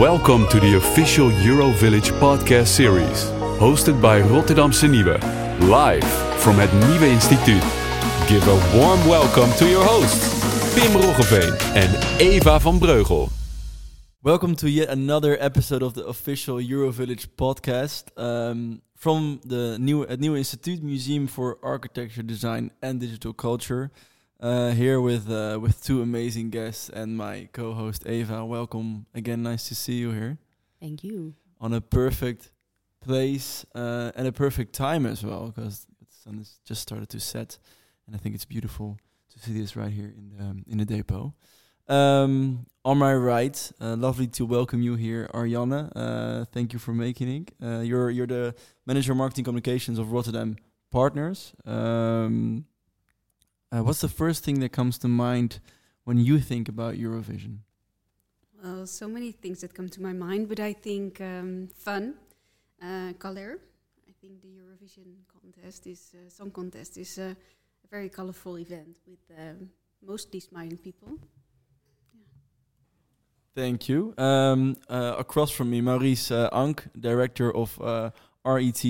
Welcome to the official Eurovillage podcast series, hosted by Rotterdamse Nieuwe, live from het Nieuwe Instituut. Give a warm welcome to your hosts, Pim Roggeveen and Eva van Breugel. Welcome to yet another episode of the official Eurovillage podcast um, from the new at New Institute Museum for Architecture, Design and Digital Culture. Uh, here with uh, with two amazing guests and my co-host Eva. Welcome again. Nice to see you here Thank you. on a perfect place uh, and a perfect time as well, because the sun has just started to set, and I think it's beautiful to see this right here in the in the depot. Um, on my right, uh, lovely to welcome you here, Arjanne. Uh, thank you for making it. Uh, you're you're the manager of marketing communications of Rotterdam Partners. Um, uh, what's the first thing that comes to mind when you think about Eurovision? Well, so many things that come to my mind, but I think um, fun, uh, color. I think the Eurovision contest is uh, song contest is uh, a very colorful event with um, mostly smiling people. Thank you. Um, uh, across from me, Maurice uh, Unck, director of uh, RET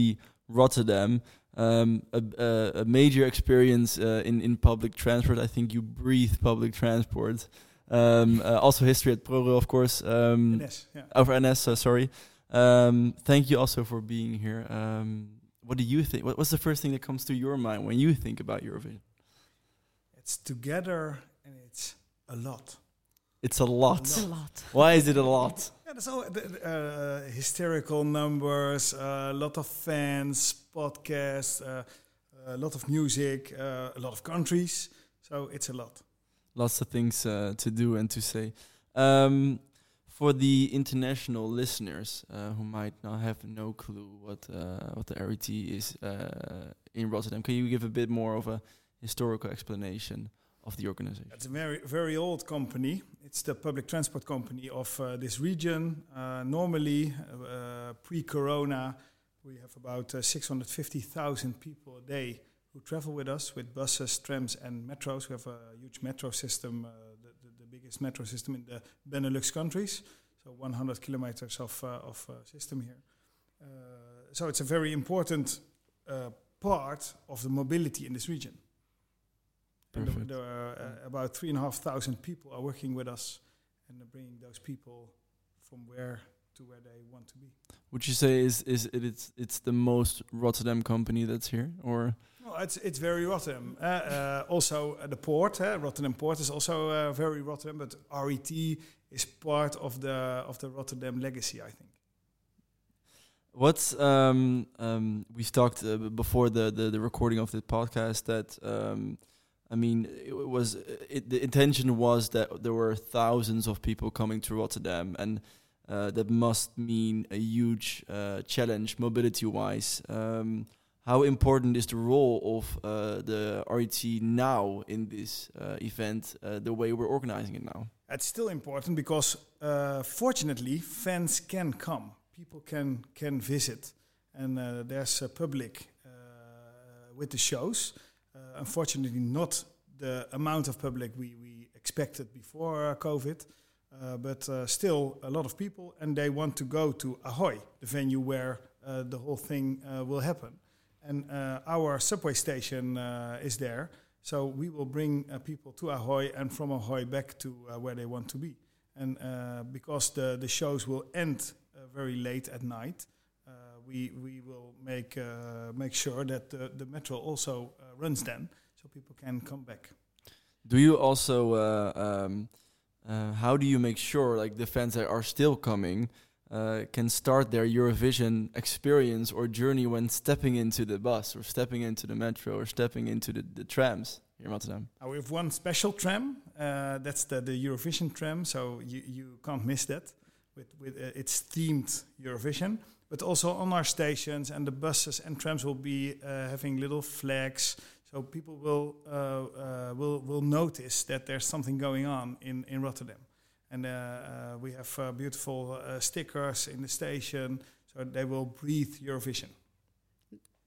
Rotterdam. Um, a, a, a major experience uh, in in public transport. I think you breathe public transport. Um, uh, also history at ProRail, of course. Um, NS, yeah. over NS, uh, sorry. Um, thank you also for being here. Um, what do you think? What, what's the first thing that comes to your mind when you think about Eurovision? It's together and it's a lot. It's a lot. It's a lot. Why is it a lot? Yeah, there's all the, the, uh, hysterical numbers, a lot of fans, podcasts, uh, a lot of music, uh, a lot of countries. So it's a lot. lots of things uh, to do and to say. Um, for the international listeners uh, who might not have no clue what uh, what the RET is uh, in Rotterdam, can you give a bit more of a historical explanation of the organization? It's a very, very old company. It's the public transport company of uh, this region. Uh, normally, uh, pre-corona, we have about uh, 650,000 people a day who travel with us with buses, trams, and metros. We have a huge metro system, uh, the, the, the biggest metro system in the Benelux countries. So 100 kilometers of, uh, of system here. So it's a very important part of the mobility in this region. And Perfect. there, there are uh, about three and a half thousand people are working with us and bringing those people from where to where they want to be. Would you say is is it it's it's the most Rotterdam company that's here, or Well, it's it's very Rotterdam. Uh, uh, also, uh, the port, uh, Rotterdam Port, is also uh, very Rotterdam. But RET is part of the of the Rotterdam legacy, I think. What's um um we've talked uh, before the, the the recording of the podcast that um I mean it was it, the intention was that there were thousands of people coming to Rotterdam and uh, that must mean a huge uh, challenge mobility wise. Um, how important is the role of uh, the RET now in this uh, event? Uh, the way we're organizing it now. It's still important because, uh, fortunately, fans can come. People can can visit, and there's a public with the shows. Uh, unfortunately, not the amount of public we, we expected before uh, COVID, uh, but still a lot of people, and they want to go to Ahoy, the venue where the whole thing will happen. And our subway station is there, so we will bring people to Ahoy and from Ahoy back to where they want to be. And uh, because the, the shows will end uh, very late at night, uh, we, we will make, make sure that the, the metro also runs then, so people can come back. Do you also uh, um, uh, how do you make sure like the fans that are still coming uh, can start their Eurovision experience or journey when stepping into the bus or stepping into the metro or stepping into the, the trams here in Rotterdam? Uh, we have one special tram. Uh, that's the, the Eurovision tram, so you, you can't miss that. With, with uh, it's themed Eurovision, but also on our stations and the buses and trams will be uh, having little flags, so people will uh, uh, will will notice that there's something going on in in Rotterdam. And uh, uh, we have uh, beautiful uh, stickers in the station, so they will breathe Eurovision.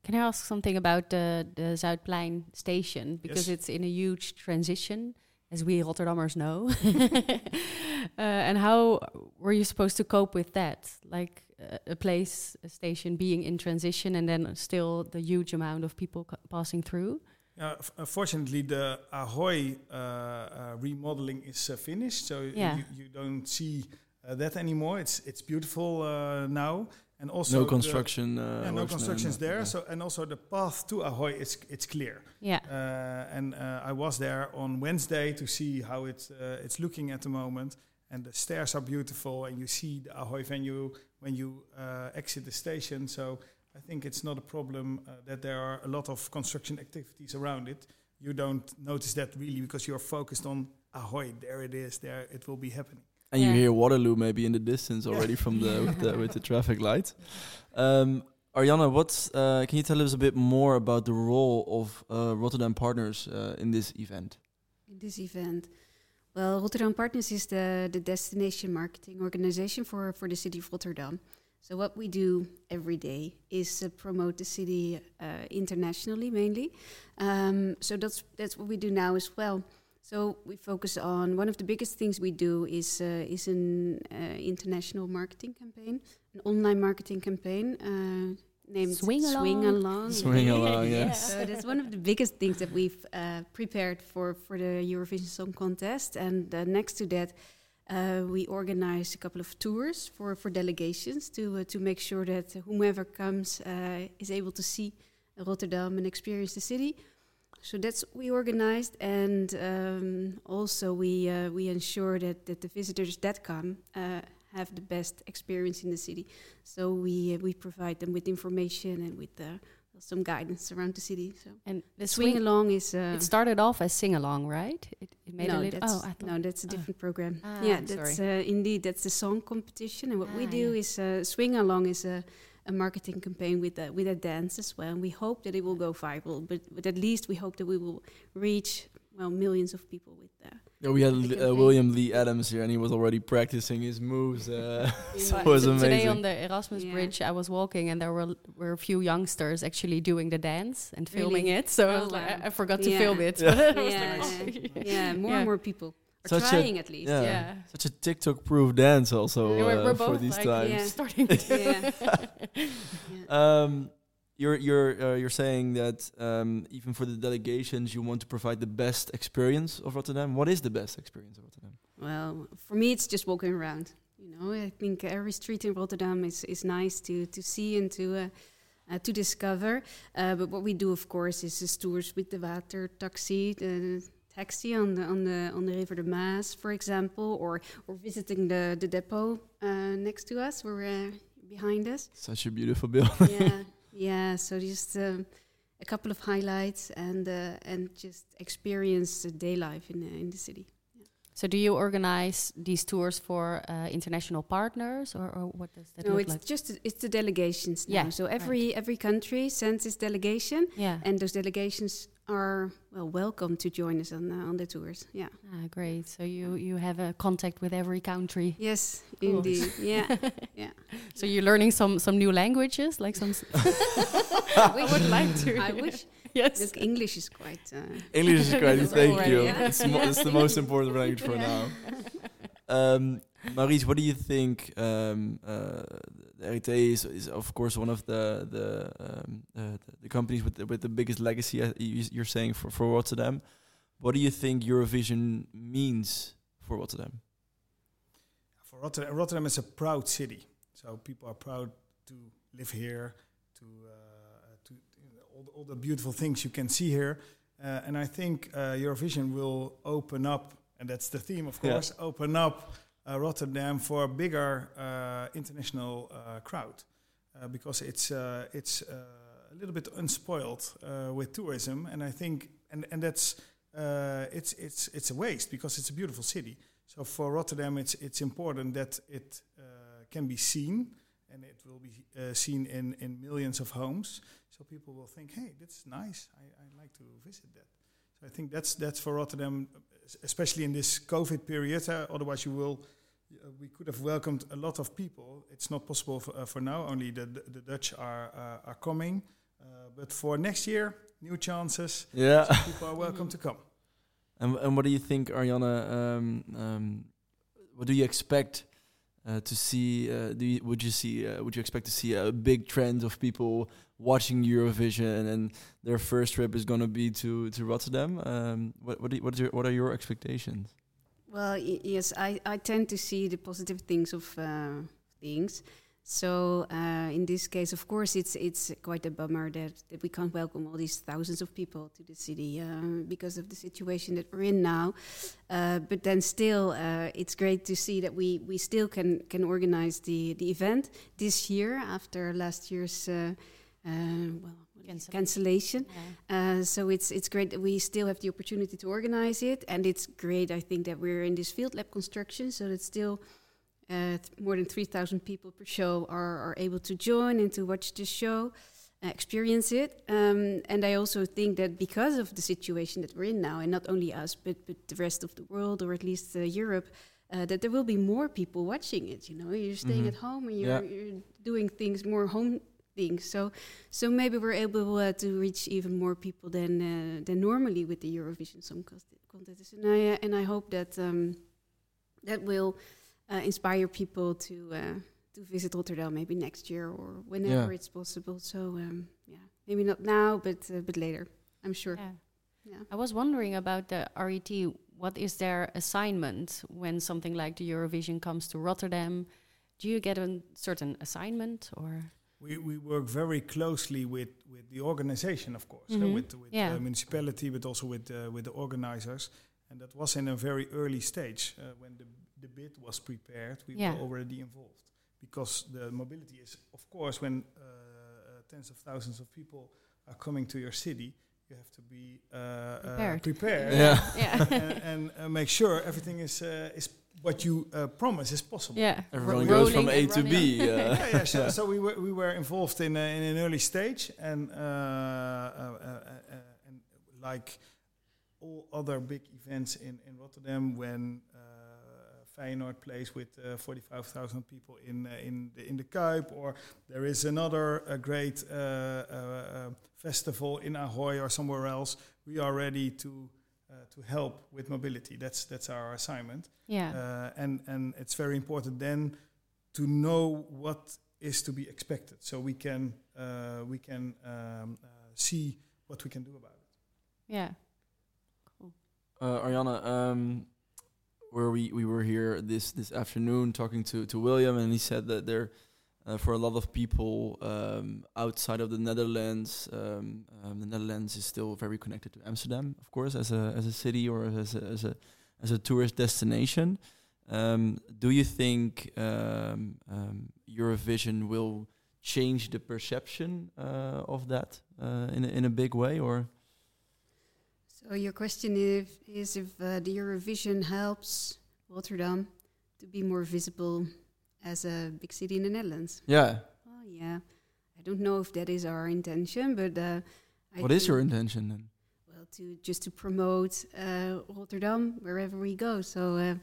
Can I ask something about the the Zuidplein station because Yes. it's in a huge transition? as we Rotterdammers know. uh, and how were you supposed to cope with that? Like a place, a station being in transition, and then still the huge amount of people passing through. Yeah, uh, fortunately, the Ahoy uh, uh, remodeling is uh, finished, so Yeah. you, you don't see uh, that anymore. It's it's beautiful uh, now, and also no the- construction. Uh, yeah, no works constructions now. there. Yeah. So and also the path to Ahoy is it's clear. Yeah. Uh, and uh, I was there on Wednesday to see how it uh, it's looking at the moment. And the stairs are beautiful, and you see the Ahoy venue when you uh, exit the station. So I think it's not a problem uh, that there are a lot of construction activities around it. You don't notice that really because you're focused on Ahoy. There it is. There it will be happening. And you hear Waterloo maybe in the distance already from the with the with the traffic light. Um, Arjanne, what's uh, can you tell us a bit more about the role of uh, Rotterdam Partners uh, in this event? in this event. Well, Rotterdam Partners is the, the destination marketing organization for, for the city of Rotterdam. So what we do every day is uh, promote the city uh, internationally mainly. Um, so that's that's what we do now as well. So we focus on one of the biggest things we do is uh, is an uh, international marketing campaign, an online marketing campaign uh, named Swing Along. Swing Along. Swing Along, yes. So that's one of the biggest things that we've uh, prepared for for the Eurovision Song Contest. And uh, next to that, uh, we organize a couple of tours for for delegations to uh, to make sure that whomever comes uh, is able to see Rotterdam and experience the city. So that's what we organized, and um, also we uh, we ensure that, that the visitors that come uh, have the best experience in the city. So we uh, we provide them with information and with uh, some guidance around the city. So And the swing, swing, along is uh, it started off as sing along, right? It, it made no, a little. that's, Oh, I no, that's a ah. different program. Ah, yeah, that's sorry. uh, indeed that's the song competition, and what we Ah, do yeah. is uh, swing along is a, a marketing campaign with a, with a dance as well. And we hope that it will go viral, but, but at least we hope that we will reach well millions of people with that. Yeah, we had uh. William Lee Adams here, and he was already practicing his moves. Uh, so it Yeah. was T- Today on the Erasmus Yeah. Bridge, I was walking and there were were a few youngsters actually doing the dance and Really? filming it. So I Oh, was like, wow. I, I forgot to Yeah. film it. Yeah. but I was yeah, like, oh. yeah, more Yeah. and more people are Such a- trying at least. yeah. Yeah. Such a TikTok-proof dance, also Yeah, uh, we're for these like times. Yeah. starting to. Yeah. Yeah. Um, you're you're uh, you're saying that um, even for the delegations, you want to provide the best experience of Rotterdam. What is the best experience of Rotterdam? Well, for me, it's just walking around. You know, I think every street in Rotterdam is, is nice to, to see and to uh, uh, to discover. Uh, but what we do, of course, is is tours with the water taxi, the taxi on the on the on the River de Maas, for example, or or visiting the the depot uh, next to us, or uh, behind us. Such a beautiful building. yeah, yeah. So just um, a couple of highlights and uh, and just experience the day life in the, in the city. So do you organize these tours for uh, international partners, or, or what does that mean? no, look it's just it's the delegations now. Yeah, so every every country sends its delegation, Yeah. and those delegations are well welcome to join us on uh, on the tours. Yeah. Ah, great. So you you have a contact with every country. Yes, Cool. indeed. Yeah. yeah. So you're learning some some new languages, like some. s- I would like to, I wish. yes. Look, English is quite. Uh, English is great. That's Thank already- you. Yeah. It's, mo- it's the most important language for now. Um, Maurice, what do you think? Um, uh, RET is, is of course one of the the um, uh, the- companies with the, with the biggest legacy. You- you're saying for for Rotterdam. What do you think Eurovision means for Rotterdam? For Rotterdam, Rotterdam is a proud city, so people are proud to live here, to uh, to all, the, all the beautiful things you can see here, uh, and I think uh, Eurovision will open up, and that's the theme, of Yeah. course, open up Rotterdam for a bigger uh, international uh, crowd, uh, because it's uh, it's uh, a little bit unspoiled uh, with tourism, and I think, and and that's uh, it's it's it's a waste because it's a beautiful city. So for Rotterdam, it's it's important that it uh, can be seen, and it will be uh, seen in in millions of homes. So people will think, "Hey, that's nice. I I like to visit that." So I think that's that's for Rotterdam, especially in this COVID period. Uh, otherwise, you will. Uh, we could have welcomed a lot of people. It's not possible for, uh, for now. Only the the, the Dutch are uh, are coming, uh, but for next year, new chances. Yeah. People are welcome to come. And and what do you think, Arjanne? Um, um, what do you expect uh, to see? Uh, do you, would you see? Uh, would you expect to see a big trend of people watching Eurovision and their first trip is going to be to to Rotterdam? Um, what what, you, what, your, what are your expectations? Well, yes, I, I tend to see the positive things of uh, things. So uh, in this case, of course, it's it's quite a bummer that, that we can't welcome all these thousands of people to the city uh, because of the situation that we're in now. Uh, but then still, uh, it's great to see that we, we still can can organize the, the event this year after last year's uh, well Cancel- cancellation. Yeah. Uh, so it's it's great that we still have the opportunity to organize it, and it's great. I think that we're in this field lab construction, so that still uh, th- more than three thousand people per show are are able to join and to watch the show, uh, experience it. Um, and I also think that because of the situation that we're in now, and not only us, but but the rest of the world, or at least uh, Europe. Uh, that there will be more people watching it. You know, you're staying Mhm. at home and you're, Yeah. you're doing things more home things. So so maybe we're able uh, to reach even more people than uh, than normally with the Eurovision Song Contest- Contest. And I uh, and I hope that um, that will uh, inspire people to uh, to visit Rotterdam maybe next year or whenever Yeah. it's possible. So um, yeah, maybe not now, but uh, but later. I'm sure. Yeah. Yeah. I was wondering about the RET. What is their assignment when something like the Eurovision comes to Rotterdam? Do you get a certain assignment or? We, we work very closely with, with the organization, of course, uh, Mhm. with, with Yeah. the municipality, but also with, uh, with the organizers. And that was in a very early stage uh, when the, the bid was prepared. We Yeah. were already involved because the mobility is, of course, when uh, uh, tens of thousands of people are coming to your city, you have to be uh, uh, Prepared. prepared Yeah. Yeah. and, and uh, make sure everything is uh, is what you uh, promise is possible. yeah. Everyone Ro- goes from A to B. running. Uh, yeah, yeah. So, Yeah. so we were we were involved in uh, in an early stage, and uh, uh, uh, uh, and like all other big events in in Rotterdam, when uh, Feyenoord plays with uh, forty five thousand people in uh, in the in the Kuip, or there is another uh, great uh, uh, uh, festival in Ahoy or somewhere else, we are ready to. Uh, to help with mobility, that's that's our assignment. Yeah. Uh, and and it's very important then to know what is to be expected, so we can uh, we can um, uh, see what we can do about it. yeah. Cool. uh, Arjanne, um, where we, we were here this, this afternoon talking to, to William, and he said that there, uh, for a lot of people um, outside of the Netherlands, um, um, the Netherlands is still very connected to Amsterdam, of course, as a as a city or as a as a as a tourist destination. Um, do you think um, um, Eurovision will change the perception uh, of that uh, in a, in a big way, or? So your question if, is if uh, the Eurovision helps Rotterdam to be more visible as a big city in the Netherlands. Yeah. Oh yeah, I don't know if that is our intention, but uh, I What is your intention then? well to just to promote uh, Rotterdam wherever we go. So uh,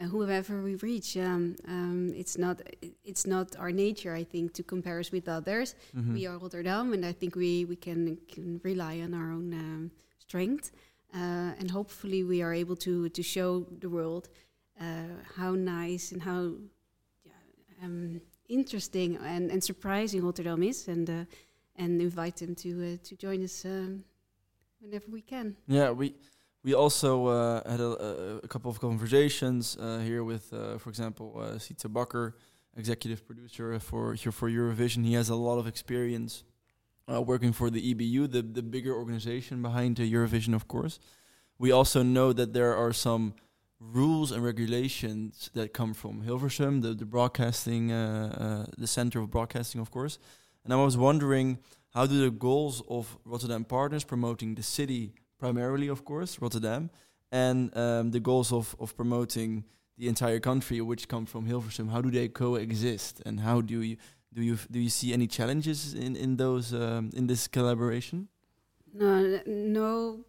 uh, whoever we reach, um, um, it's not it's not our nature, I think, to compare us with others. Mhm. We are Rotterdam, and I think we we can can rely on our own um, strength, uh, and hopefully we are able to to show the world uh, how nice and how um, interesting and, and surprising Rotterdam is, and uh, and invite them to uh, to join us um, whenever we can. Yeah, we we also uh, had a, a, couple of conversations uh, here with, uh, for example, uh, Sietse Bakker, executive producer for here for Eurovision. He has a lot of experience uh, working for the EBU, the the bigger organization behind Eurovision, of course. We also know that there are some rules and regulations that come from Hilversum, the the broadcasting, uh, uh, the center of broadcasting, of course. And I was wondering, how do the goals of Rotterdam Partners promoting the city primarily, of course, Rotterdam, and um, the goals of, of promoting the entire country, which come from Hilversum, how do they coexist, and how do you do you do you see any challenges in in those um, in this collaboration? No, no,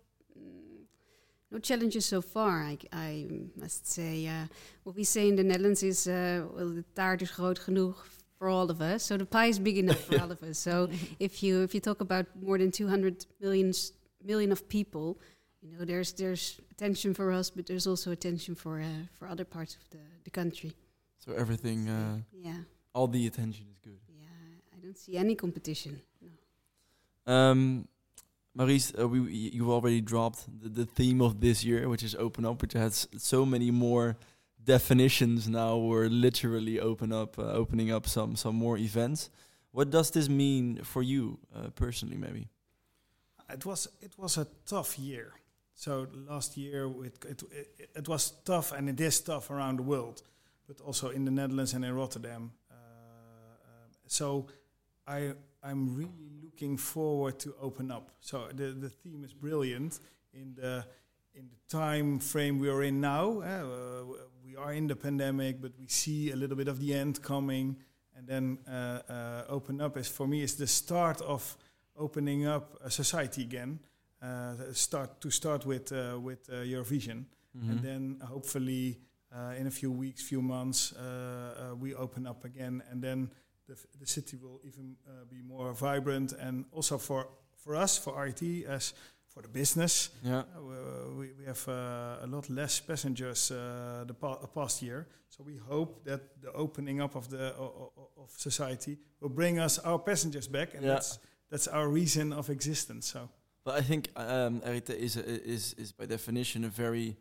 no challenges so far. I, I must say, uh, what we say in the Netherlands is, uh, well, the taart is groot genoeg for all of us. So the pie is big enough for all of us. So if you if you talk about more than 200 millions million of people, you know, there's there's attention for us, but there's also attention for uh, for other parts of the, the country. So everything, uh, yeah, all the attention is good. yeah. I don't see any competition. No. Um, Maurice, uh, we you already dropped the, the theme of this year, which is open up, which has so many more definitions now. We're literally open up, uh, opening up some some more events. What does this mean for you uh, personally, maybe? It was it was a tough year. So last year it, it it it was tough and it is tough around the world, but also in the Netherlands and in Rotterdam. Uh, um, so I I'm really looking forward to open up. So the the theme is brilliant in the in the time frame we are in now. Uh, we are in the pandemic, but we see a little bit of the end coming, and then uh, uh, open up is for me is the start of opening up a society again. Uh, start to start with uh, with uh, Eurovision, Mm-hmm. and then hopefully uh, in a few weeks, few months, uh, uh, we open up again, and then the, the city will even uh, be more vibrant, and also for for us, for RET, as for the business, yeah. uh, we, we have uh, a lot less passengers uh, the pa- past year. So we hope that the opening up of the of society will bring us our passengers back, and Yeah. that's that's our reason of existence. So But I think um, RET is a, is is by definition a very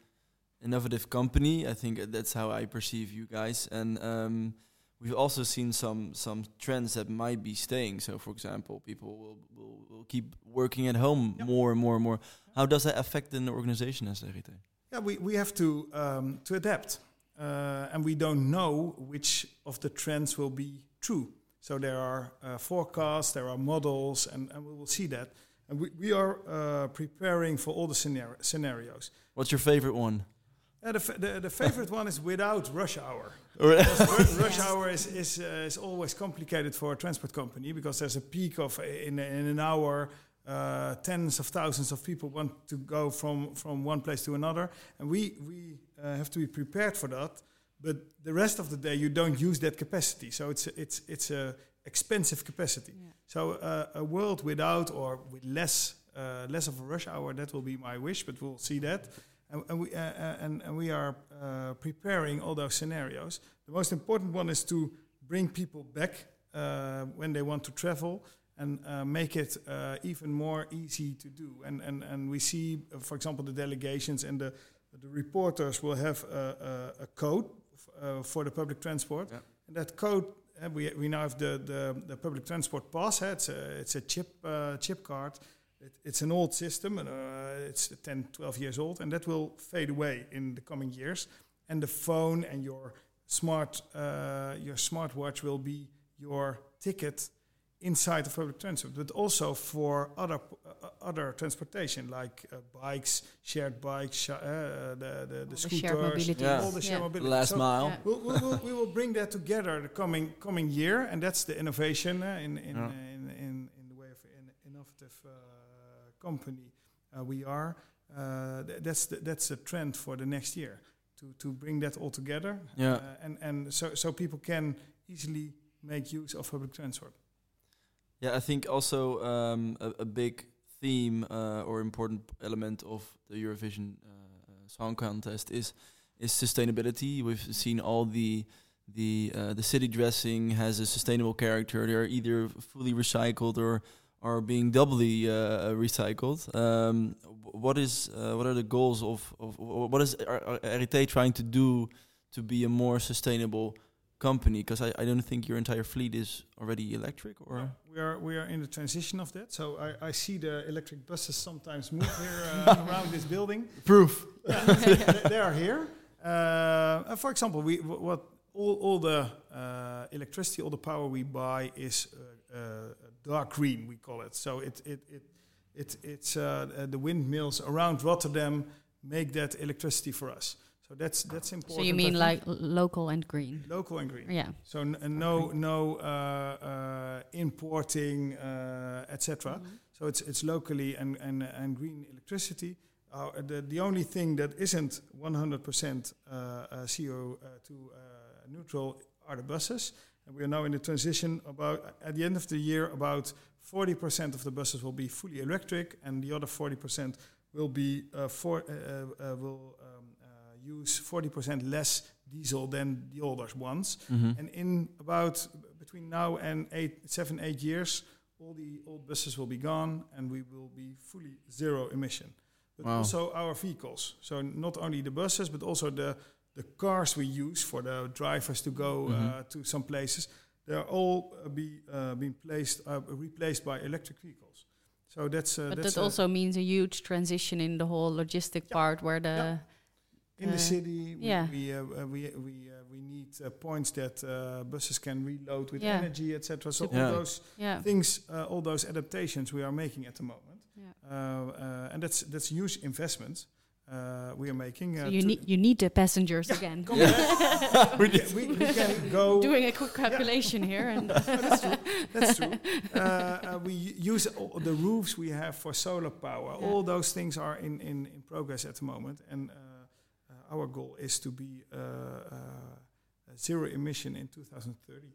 innovative company. I think that's how I perceive you guys, and um, we've also seen some some trends that might be staying. So, for example, people will will, will keep working at home Yep. more and more and more. How does that affect an organization as RET? yeah, we, we have to um, to adapt, uh, and we don't know which of the trends will be true. So there are uh, forecasts, there are models, and, and we will see that. And we, we are uh, preparing for all the scenar- scenarios. What's your favorite one? Uh, the, f- the, the favorite one is without rush hour. Or- rush hour is, is, uh, is always complicated for a transport company because there's a peak of uh, in, in an hour. Uh, tens of thousands of people want to go from, from one place to another, and we we uh, have to be prepared for that. But the rest of the day, you don't use that capacity, so it's a, it's it's a expensive capacity. Yeah. So uh, a world without or with less uh, less of a rush hour that will be my wish, but we'll see that. And, and we uh, uh, and, and we are uh, preparing all those scenarios. The most important one is to bring people back uh, when they want to travel and uh, make it uh, even more easy to do. And and and we see, uh, for example, the delegations and the the reporters will have a, a, a code uh, for the public transport, Yeah. and that code. Uh, we, we now have the, the, the public transport pass. It's a, it's a chip uh, chip card. It, it's an old system, and uh, it's 10, 12 years old, and that will fade away in the coming years. And the phone and your smart uh, your smartwatch will be your ticket inside the public transport, but also for other uh, other transportation like uh, bikes, shared bikes, sh- uh, the the, the the shared scooters, mobility. Yeah. all the shared Yeah. mobility. Last So mile. Yeah. We'll, we'll, we'll, we will bring that together the coming coming year, and that's the innovation uh, in in, Yeah. in, in in the way of an innovative uh, company uh, we are. Uh, th- that's the, that's a trend for the next year to to bring that all together, Yeah. uh, and and so so people can easily make use of public transport. Yeah, I think also um, a, a big theme uh, or important element of the Eurovision uh, Song Contest is is sustainability. We've seen all the the uh, the city dressing has a sustainable character. They're either fully recycled or are being doubly uh, recycled. Um, what is uh, what are the goals of, of what is RET trying to do to be a more sustainable company? Because I, I don't think your entire fleet is already electric or. We are we are in the transition of that. So I, I see the electric buses sometimes move here uh, around this building. Proof. Yeah, they, they are here. Uh, for example, we what all, all the uh, electricity, all the power we buy is uh, uh, dark green. We call it. So it it it, it it's uh, uh, the windmills around Rotterdam make that electricity for us. So that's that's important. So you mean like local and green? local and green? Yeah. So n- uh, no no uh, uh, importing uh, etc. So it's it's locally and and, and green electricity. Uh, the the only thing that isn't 100% uh, uh, CO2 uh, neutral are the buses. And we are now in the transition. About at the end of the year, about 40% of the buses will be fully electric, and the other 40% will be uh, for uh, uh, will um, uh, use 40% less diesel than the older ones. Mhm. And in about between now and eight, seven, eight years, all the old buses will be gone, and we will be fully zero emission. But Wow. also our vehicles. So not only the buses, but also the the cars we use for the drivers to go uh, Mhm. to some places. They're all uh, be uh, being placed uh, replaced by electric vehicles. So that's uh, but that's that also means a huge transition in the whole logistic Yeah. part where the Yeah. in uh, the city. We yeah. we uh, uh, we we, uh, we need uh, points that uh, buses can reload with Yeah. energy, etc. So Yeah. all those yeah things, uh, all those adaptations we are making at the moment, yeah. uh, uh, and that's that's huge investment uh, we are making. So uh, you need you need the passengers Yeah, again. come we, can, we, we can go. Doing a quick calculation here and that's true. That's true. Uh, uh, we use the roofs we have for solar power. Yeah. All those things are in, in, in progress at the moment, and uh, uh, our goal is to be uh, uh, zero emission in 2030.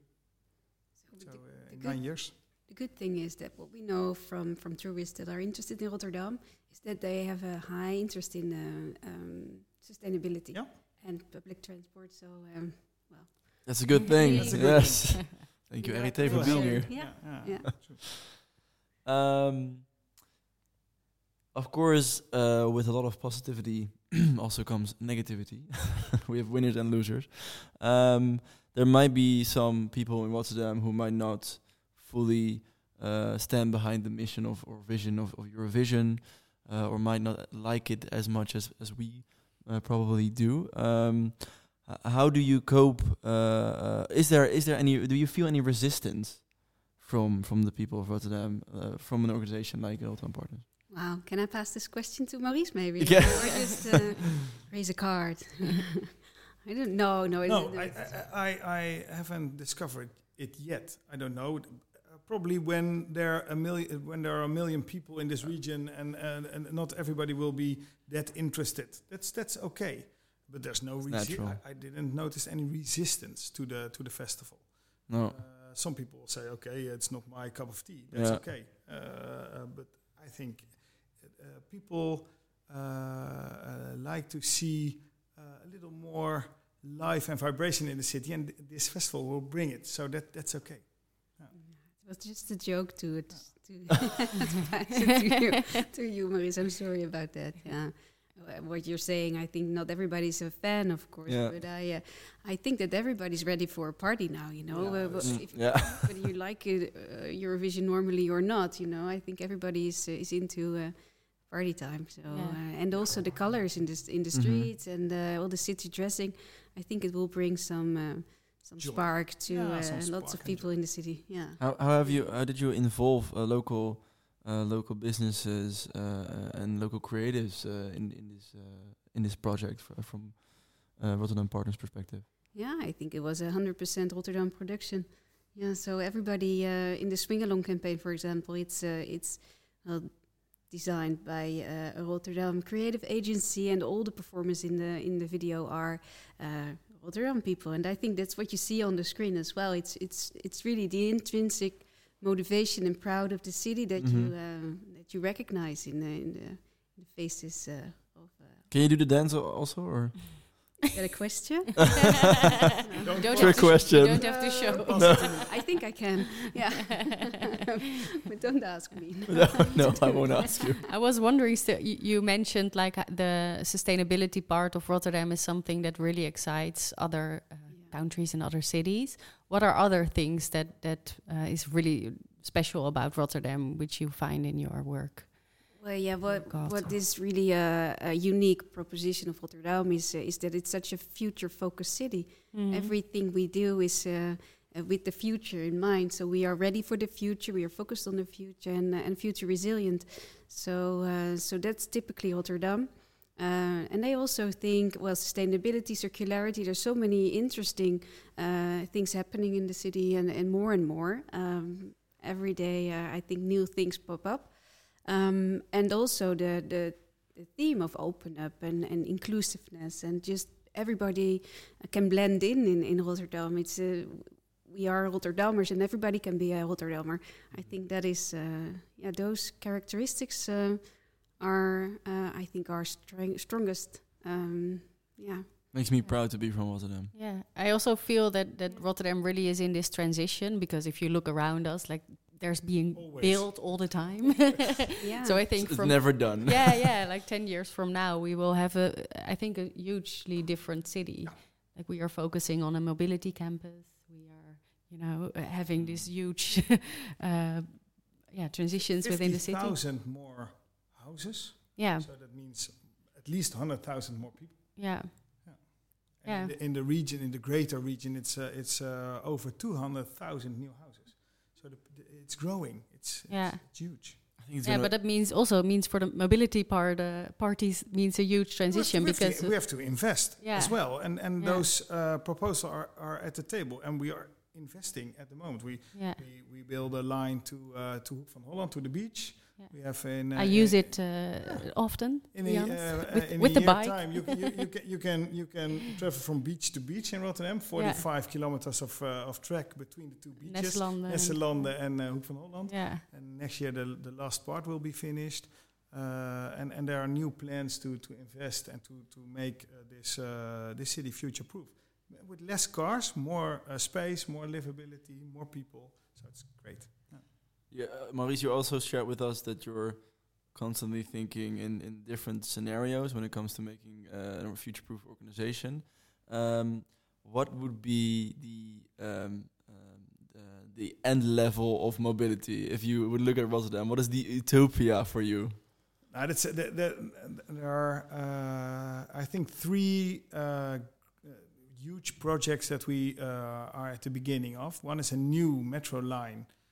So So the, uh, the in nine years. the good thing is that what we know from, from tourists that are interested in Rotterdam is that they have a high interest in uh, um, sustainability Yeah. and public transport. So um, That's a good thing. That's a good yes. Thank you, Yeah, Erite, for being here. Yeah. yeah. Yeah. Um, of course, uh, with a lot of positivity also comes negativity. we have winners and losers. Um, there might be some people in Rotterdam who might not fully uh, stand behind the mission of or vision of, of Eurovision, uh, or might not like it as much as as we uh, probably do. Um, how do you cope? Uh, uh, is there is there any? Do you feel any resistance from from the people of Rotterdam uh, from an organization like Rotterdam Partners? Wow, can I pass this question to Maurice maybe? Yeah. Or just uh, raise a card? I don't know. No, it- No, I, I, I, I haven't discovered it yet. I don't know. Probably when there are a million, when there are a million people in this region, and, and and not everybody will be that interested. That's that's okay. But there's no resi- I, I didn't notice any resistance to the to the festival. No. Uh, some people say, okay, it's not my cup of tea. That's Yeah. okay. Uh, uh, but I think uh, people uh, uh, like to see uh, a little more life and vibration in the city, and th- this festival will bring it. So that that's okay. It was just a joke to it. To, to to you, to Maurice. I'm sorry about that. Yeah. Uh, What you're saying, I think not everybody's a fan, of course, Yeah. but I, uh, I think that everybody's ready for a party now. You know, Yeah, Uh, but that's- if, yeah. whether you like it, uh, Eurovision normally or not, you know, I think everybody is uh, is into uh, party time. So Yeah. uh, and also the colors in the in the Mhm. streets and uh, all the city dressing. I think it will bring some uh, some Joy. spark to Yeah, uh, some lots of people joy. in the city. Yeah. How how have you how did you involve uh, local uh, local businesses uh, uh, and local creatives uh, in in this uh, in this project fr- from uh, Rotterdam Partners perspective? Yeah, I think it was a hundred percent Rotterdam production. Yeah, so everybody uh, in the Swing Along campaign, for example, it's uh, it's uh, designed by uh, a Rotterdam creative agency, and all the performers in the in the video are uh, Rotterdam people, and I think that's what you see on the screen as well. It's it's it's really the intrinsic motivation and proud of the city that you Mhm. um, that you recognize in the in the, in the faces uh, of. Uh, Can you do the dance al- also or? Got a question? You Don't don't Trick have sh- question. You don't have to show. No. I think I can. Yeah. but don't ask me. no, no, I won't ask you. I was wondering, still, you, you mentioned like uh, the sustainability part of Rotterdam is something that really excites other uh, Yeah. countries and other cities. What are other things that that uh, is really special about Rotterdam, which you find in your work? Well, yeah. What God. what is really a, a unique proposition of Rotterdam is uh, is that it's such a future-focused city. Mhm. Everything we do is. Uh, uh, with the future in mind, so we are ready for the future. We are focused on the future and and future resilient. So uh, so that's typically Rotterdam. Uh, and they also think, well, sustainability, circularity. There's so many interesting uh, things happening in the city, and, and more and more. Um, every day, uh, I think new things pop up, um, and also the, the the theme of open up and, and inclusiveness, and just everybody can blend in in, in Rotterdam. It's uh, we are Rotterdammers, and everybody can be a Rotterdammer. I think that is, uh, yeah, those characteristics uh, are, uh, I think, our strong strongest. Um, yeah. Makes me proud to be from Rotterdam. Yeah, I also feel that that Rotterdam really is in this transition because if you look around us, like there's being Always. built all the time. Yeah. So I think It's from never done. yeah, yeah, like ten years from now, we will have a, I think, a hugely different city. Like we are focusing on a mobility campus. We are, you know, uh, having this huge, uh, yeah, transitions within the city. 50,000 more houses. Yeah, So that means at least 100,000 more people. yeah, Yeah. in, the, in the region, in the greater region, it's uh, it's uh, over 200,000 new houses. So the, the, it's growing. It's, Yeah. it's, it's huge. I think it's yeah. But that means also means for the mobility part, uh, parties means a huge transition we have, to, because we have to invest Yeah. as well, and and Yeah. those uh, proposals are, are at the table, and we are investing at the moment. We yeah, we, we build a line to uh, to Hoek van Holland to the beach. We have in uh, I use it uh, often. In a, uh, with in with a the bike. time, you, can- you, you, can, you can you can travel from beach to beach in Rotterdam, 45 kilometers of uh, of track between the two beaches. Nesselanden and uh, Hoek van Holland. Yeah, And next year the the last part will be finished, uh, and and there are new plans to to invest and to to make uh, this uh, this city future proof, with less cars, more uh, space, more livability, more people. So it's great. Yeah, uh, Maurice, you also shared with us that you're constantly thinking in, in different scenarios when it comes to making uh, a future-proof organization. Um, what would be the, um, um, the end level of mobility if you would look at Rotterdam? What is the utopia for you? Now, that's, the, the, there are, uh, I think, three uh, uh, huge projects that we uh, are at the beginning of. One is a new metro line uh,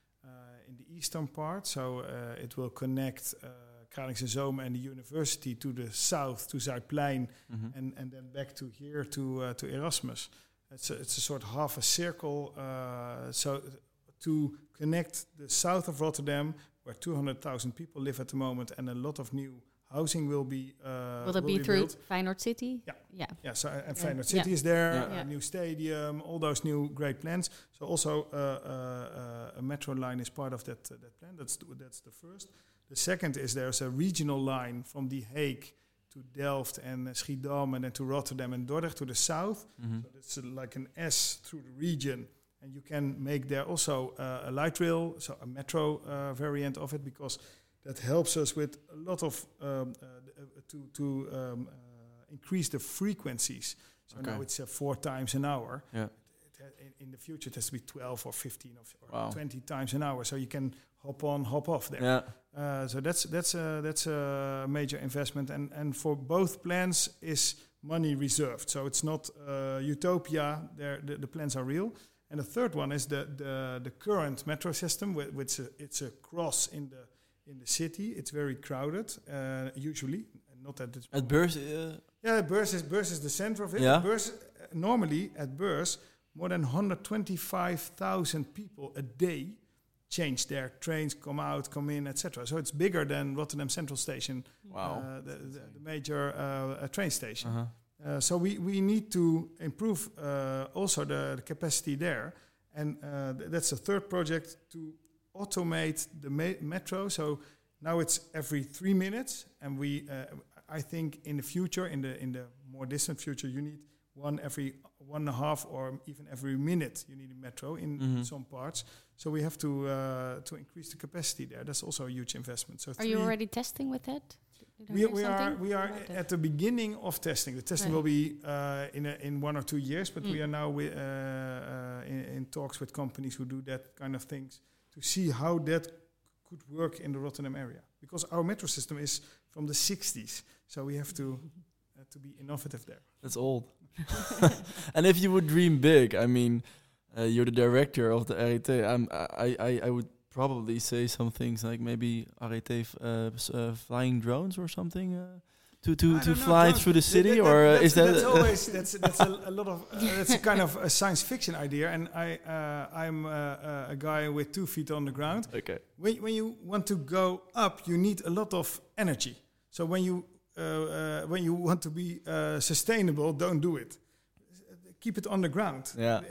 eastern part, so uh, it will connect uh, Kralingse Zoom and the university to the south, to Zuidplein, and, and then back to here to uh, to Erasmus. It's a, it's a sort of half a circle, uh, so to connect the south of Rotterdam, where 200,000 people live at the moment, and a lot of new housing will be uh, will that be through built. Feyenoord City? Yeah. yeah, Yeah, so uh, and Feyenoord Yeah. City is there, Yeah. a new stadium, all those new great plans. So also uh, uh, uh, a metro line is part of that uh, that plan. That's the, that's the first. The second is there's a regional line from The Hague to Delft and uh, Schiedam and then to Rotterdam and Dordrecht to the south. Mhm. So it's uh, like an S through the region, and you can make there also uh, a light rail, so a metro uh, variant of it, because that helps us with a lot of um, uh, to to um, uh, increase the frequencies. So Okay. now it's uh, four times an hour. Yeah. In, in the future, it has to be 12 or 15 or, or Wow. 20 times an hour, so you can hop on, hop off there. Yeah. Uh, so that's that's a that's a major investment, and and for both plans is money reserved. So it's not uh, utopia. There, the, the plans are real. And the third one is the the, the current metro system, whi- which it's a cross in the in the city. It's very crowded uh, usually, not at this. At Beurs, uh, Yeah, Beurs is Beurs is the center of it. Yeah. Beurs uh, normally at Beurs more than 125,000 people a day change their trains, come out, come in, etc. So it's bigger than Rotterdam Central Station, wow. uh, the, the, the major uh, uh, train station. Uh-huh. Uh, so we, we need to improve uh, also the, the capacity there. And uh, th- that's the third project to automate the me- metro. So now it's every three minutes, and we uh, I think in the future, in the in the more distant future, you need one every one and a half or even every minute. You need a metro in Mhm. some parts. So we have to uh, to increase the capacity there. That's also a huge investment. So Are you already testing with that? We, we are we are about that? at the beginning of testing. The testing Right. will be uh, in a, in one or two years, but we Mm. are now wi- uh, uh, in, in talks with companies who do that kind of things to see how that could work in the Rotterdam area. Because our metro system is from the 60s, so we have to uh, to be innovative there. That's old. and if you would dream big, I mean, uh, you're the director of the RET. I'm, I, I, I would probably say some things like maybe RET uh, uh, flying drones or something uh, to to, to don't know, fly through the city, that- or uh, that's, is that? that's always that's that's a, a lot of uh, that's a kind of a science fiction idea, and I uh, I'm uh, uh, a guy with two feet on the ground. okay. when, when you want to go up, you need a lot of energy. So when you uh, uh, when you want to be uh, sustainable, don't do it. Keep it on the ground. Yeah.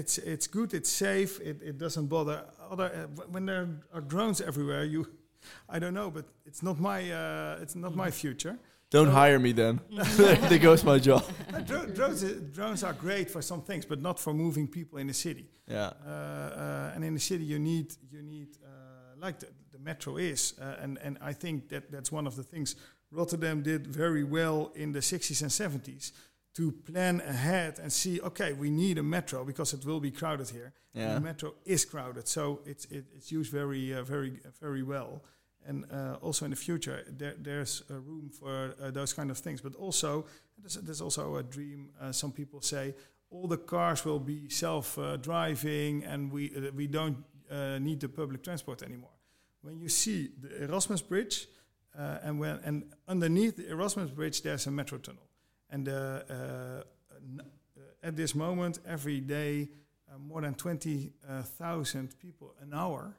It's it's good. It's safe. It, it doesn't bother other. Uh, when there are drones everywhere, you I don't know, but it's not my uh, it's not my future. Don't So- hire me then. there goes my job. Uh, dro- drones, drones are great for some things, but not for moving people in the city. Yeah. Uh, uh, and in the city, you need you need uh, like the, the metro is, uh, and and I think that that's one of the things Rotterdam did very well in the 60s and 70s to plan ahead and see. Okay, we need a metro because it will be crowded here. And Yeah. the metro is crowded, so it's it, it's used very uh, very very well. And uh, also in the future, there, there's a room for uh, those kind of things. But also, there's, there's also a dream. Uh, some people say all the cars will be self-driving, and we uh, we don't uh, need the public transport anymore. When you see the Erasmus Bridge, uh, and when and underneath the Erasmus Bridge, there's a metro tunnel, and at this moment, every day, more than twenty uh, people an hour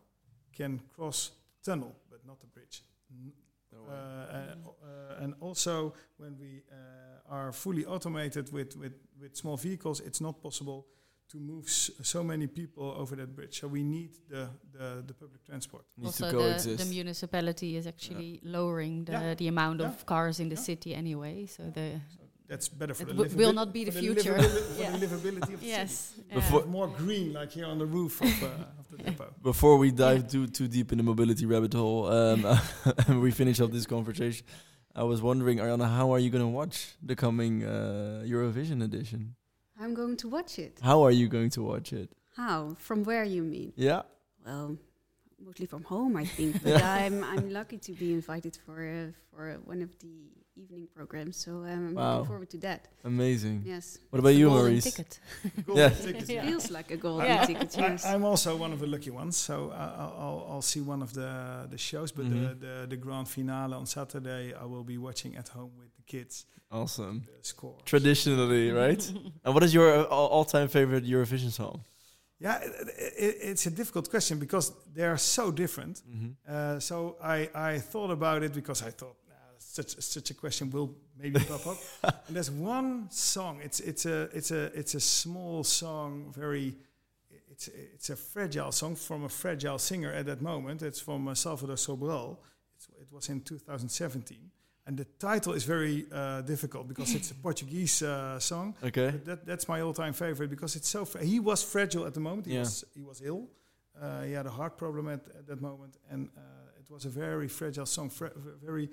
can cross tunnel, but not a bridge. N- uh, uh, uh, and also, when we uh, are fully automated with, with, with small vehicles, it's not possible to move s- so many people over that bridge. So we need the, the, the public transport. Needs also, to the, the municipality is actually lowering the, Yeah. the amount Yeah. of cars in the Yeah. city anyway. So the That's better for It the wi- will not be for the future. livabili- for Yeah. the livability of the city. yes, Before- More green, like here on the roof of, uh, of the depot. Before we dive too too deep in the mobility rabbit hole, um, and we finish up this conversation, I was wondering, Arjanne, how are you going to watch the coming uh, Eurovision edition? I'm going to watch it. How are you going to watch it? How? From where you mean? Yeah. Well, mostly from home, I think. But I'm I'm lucky to be invited for uh, for one of the evening program. So um, I'm Wow. looking forward to that. Amazing. Yes, What about you, golden Maurice? ticket. Yeah. Tickets, Yeah. feels like a golden Yeah. ticket. I, Yes. I'm also one of the lucky ones, so I- I'll, I'll, I'll see one of the the shows. But Mhm. the, the the grand finale on Saturday, I will be watching at home with the kids. Awesome. The score. Traditionally, right? and what is your uh, all- all-time favorite Eurovision song? Yeah, it, it, it's a difficult question because they are so different. Mm-hmm. Uh, so I, I thought about it because I thought nah, such such a question will maybe pop up. And there's one song. It's it's a it's a it's a small song. Very, it's it's a fragile song from a fragile singer at that moment. It's from uh, Salvador Sobral. It's, it was in 2017, and the title is very uh, difficult because it's a Portuguese uh, song. Okay. That, that's my all-time favorite because it's so. Fra- he was fragile at the moment. He Yeah. was he was ill. Uh, he had a heart problem at, at that moment, and uh, it was a very fragile song, fra- very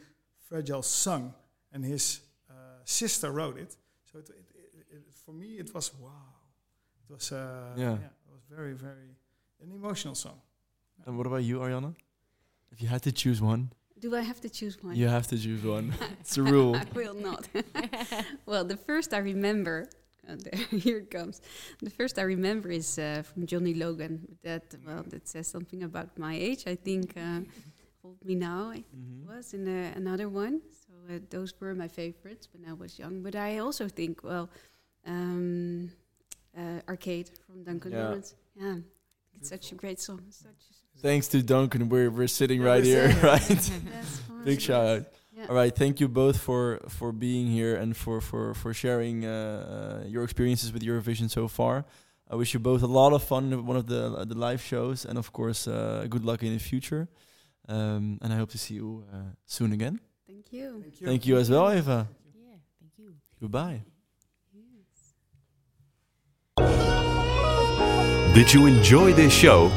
fragile song. And his uh, sister wrote it. So it, it, it, it, for me, it was wow. It was uh, Yeah. it was very very an emotional song. And what about you, Arjanne? If you had to choose one, Do I have to choose one? you have to choose one. it's a rule. I will not. well, the first I remember, uh, there, here it comes. The first I remember is uh, from Johnny Logan. That well, that says something about my age. I think uh, Hold Me Now I Mhm. was in uh, another one. So uh, those were my favorites when I was young. But I also think, well, um, uh, Arcade from Duncan Yeah. Laurence. Yeah, it's such a great song. Such a Thanks to Duncan, we're we're sitting Yeah, right we're here, right? Big shout out. Yeah. All right, thank you both for for being here and for for for sharing uh, uh, your experiences with Eurovision so far. I wish you both a lot of fun with one of the uh, the live shows, and of course, uh, good luck in the future. Um, and I hope to see you uh, soon again. Thank you. Thank you. Thank you as well, Eva. Yeah, thank you. Goodbye. Yes. Did you enjoy this show?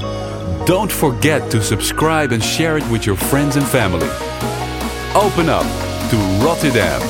Don't forget to subscribe and share it with your friends and family. Open up to Rotterdam.